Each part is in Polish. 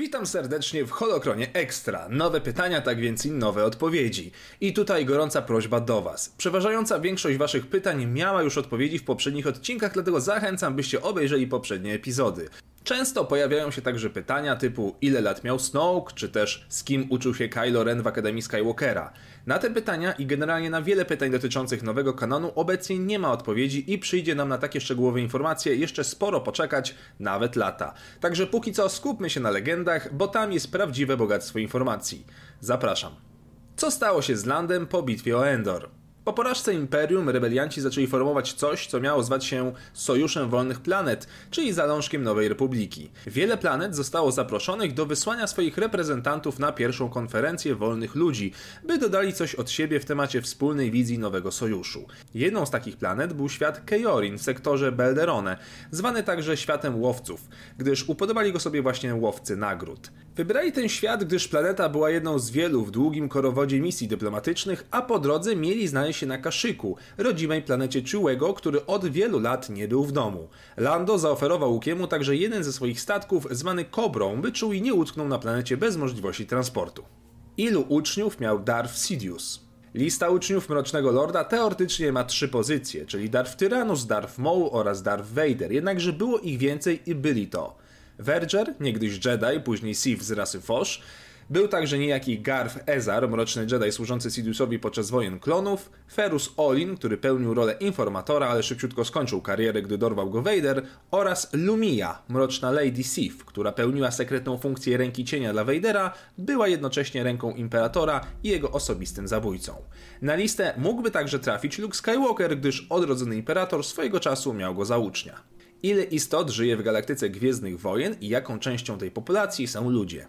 Witam serdecznie w Holokronie Extra. Nowe pytania, tak więc i nowe odpowiedzi. I tutaj gorąca prośba do Was. Przeważająca większość Waszych pytań miała już odpowiedzi w poprzednich odcinkach, dlatego zachęcam, byście obejrzeli poprzednie epizody. Często pojawiają się także pytania typu ile lat miał Snoke, czy też z kim uczył się Kylo Ren w Akademii Skywalkera. Na te pytania i generalnie na wiele pytań dotyczących nowego kanonu obecnie nie ma odpowiedzi i przyjdzie nam na takie szczegółowe informacje jeszcze sporo poczekać, nawet lata. Także póki co skupmy się na legendach, bo tam jest prawdziwe bogactwo informacji. Zapraszam. Co stało się z Landem po bitwie o Endor? Po porażce Imperium rebelianci zaczęli formować coś, co miało zwać się Sojuszem Wolnych Planet, czyli zalążkiem Nowej Republiki. Wiele planet zostało zaproszonych do wysłania swoich reprezentantów na pierwszą konferencję wolnych ludzi, by dodali coś od siebie w temacie wspólnej wizji nowego sojuszu. Jedną z takich planet był świat Kejorin w sektorze Belderone, zwany także światem łowców, gdyż upodobali go sobie właśnie łowcy nagród. Wybrali ten świat, gdyż planeta była jedną z wielu w długim korowodzie misji dyplomatycznych, a po drodze mieli znaleźć się na Kaszyku, rodzimej planecie Czułego, który od wielu lat nie był w domu. Lando zaoferował Łukiemu także jeden ze swoich statków, zwany Kobrą, by Chewie nie utknął na planecie bez możliwości transportu. Ilu uczniów miał Darth Sidious? Lista uczniów Mrocznego Lorda teoretycznie ma trzy pozycje, czyli Darth Tyrannus, Darth Maul oraz Darth Vader, jednakże było ich więcej i byli to Verger, niegdyś Jedi, później Sith z rasy Fosh, był także niejaki Garth Ezar, mroczny Jedi służący Sidousowi podczas wojen klonów, Ferus Olin, który pełnił rolę informatora, ale szybciutko skończył karierę, gdy dorwał go Vader, oraz Lumia, mroczna Lady Sith, która pełniła sekretną funkcję ręki cienia dla Vadera, była jednocześnie ręką Imperatora i jego osobistym zabójcą. Na listę mógłby także trafić Luke Skywalker, gdyż odrodzony Imperator swojego czasu miał go za ucznia. Ile istot żyje w galaktyce Gwiezdnych Wojen i jaką częścią tej populacji są ludzie?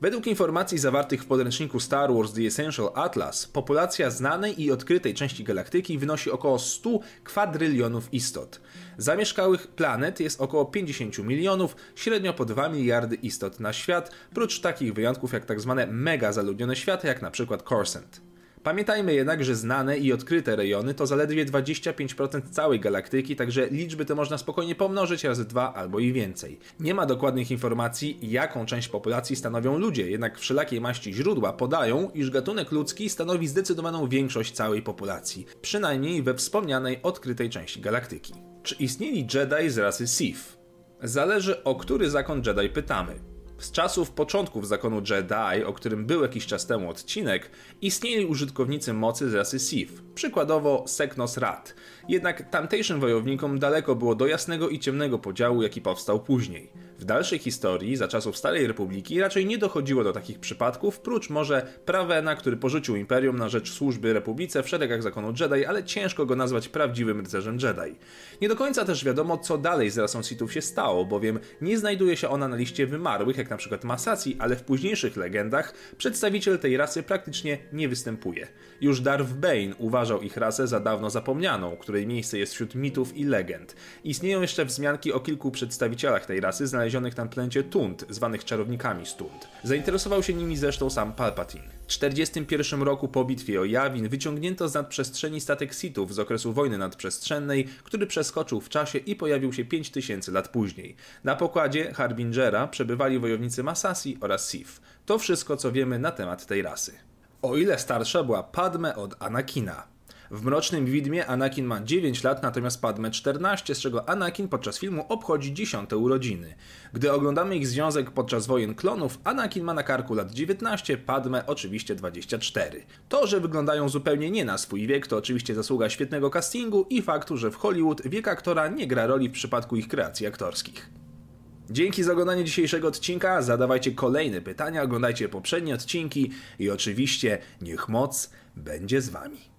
Według informacji zawartych w podręczniku Star Wars The Essential Atlas, populacja znanej i odkrytej części galaktyki wynosi około 100 kwadrylionów istot. Zamieszkałych planet jest około 50 milionów, średnio po 2 miliardy istot na świat, prócz takich wyjątków jak tzw. Tak mega zaludnione światy, jak przykład Coruscant. Pamiętajmy jednak, że znane i odkryte rejony to zaledwie 25% całej galaktyki, także liczby te można spokojnie pomnożyć razy dwa albo i więcej. Nie ma dokładnych informacji, jaką część populacji stanowią ludzie, jednak wszelakiej maści źródła podają, iż gatunek ludzki stanowi zdecydowaną większość całej populacji, przynajmniej we wspomnianej odkrytej części galaktyki. Czy istnieli Jedi z rasy Sith? Zależy o który zakon Jedi pytamy. Z czasów początków zakonu Jedi, o którym był jakiś czas temu odcinek, istnieli użytkownicy mocy z rasy Sith, przykładowo Seknos Rat. Jednak tamtejszym wojownikom daleko było do jasnego i ciemnego podziału, jaki powstał później. W dalszej historii, za czasów Starej Republiki, raczej nie dochodziło do takich przypadków, prócz może Pravena, który porzucił Imperium na rzecz służby Republice w szeregach zakonu Jedi, ale ciężko go nazwać prawdziwym rycerzem Jedi. Nie do końca też wiadomo, co dalej z rasą Sithów się stało, bowiem nie znajduje się ona na liście wymarłych, jak na przykład ale w późniejszych legendach przedstawiciel tej rasy praktycznie nie występuje. Już Darth Bane uważał ich rasę za dawno zapomnianą, której miejsce jest wśród mitów i legend. Istnieją jeszcze wzmianki o kilku przedstawicielach tej rasy znalezionych na planecie Tund, zwanych czarownikami z Tund. Zainteresował się nimi zresztą sam Palpatine. W 1941 roku po bitwie o Jawin wyciągnięto z nadprzestrzeni statek Sithów z okresu wojny nadprzestrzennej, który przeskoczył w czasie i pojawił się 5000 lat później. Na pokładzie Harbingera przebywali wojownicy Masasi oraz Sith. To wszystko, co wiemy na temat tej rasy. O ile starsza była Padme od Anakina. W Mrocznym Widmie Anakin ma 9 lat, natomiast Padme 14, z czego Anakin podczas filmu obchodzi 10 urodziny. Gdy oglądamy ich związek podczas wojen klonów, Anakin ma na karku lat 19, Padme oczywiście 24. To, że wyglądają zupełnie nie na swój wiek, to oczywiście zasługa świetnego castingu i faktu, że w Hollywood wiek aktora nie gra roli w przypadku ich kreacji aktorskich. Dzięki za oglądanie dzisiejszego odcinka. Zadawajcie kolejne pytania, oglądajcie poprzednie odcinki i oczywiście niech moc będzie z Wami.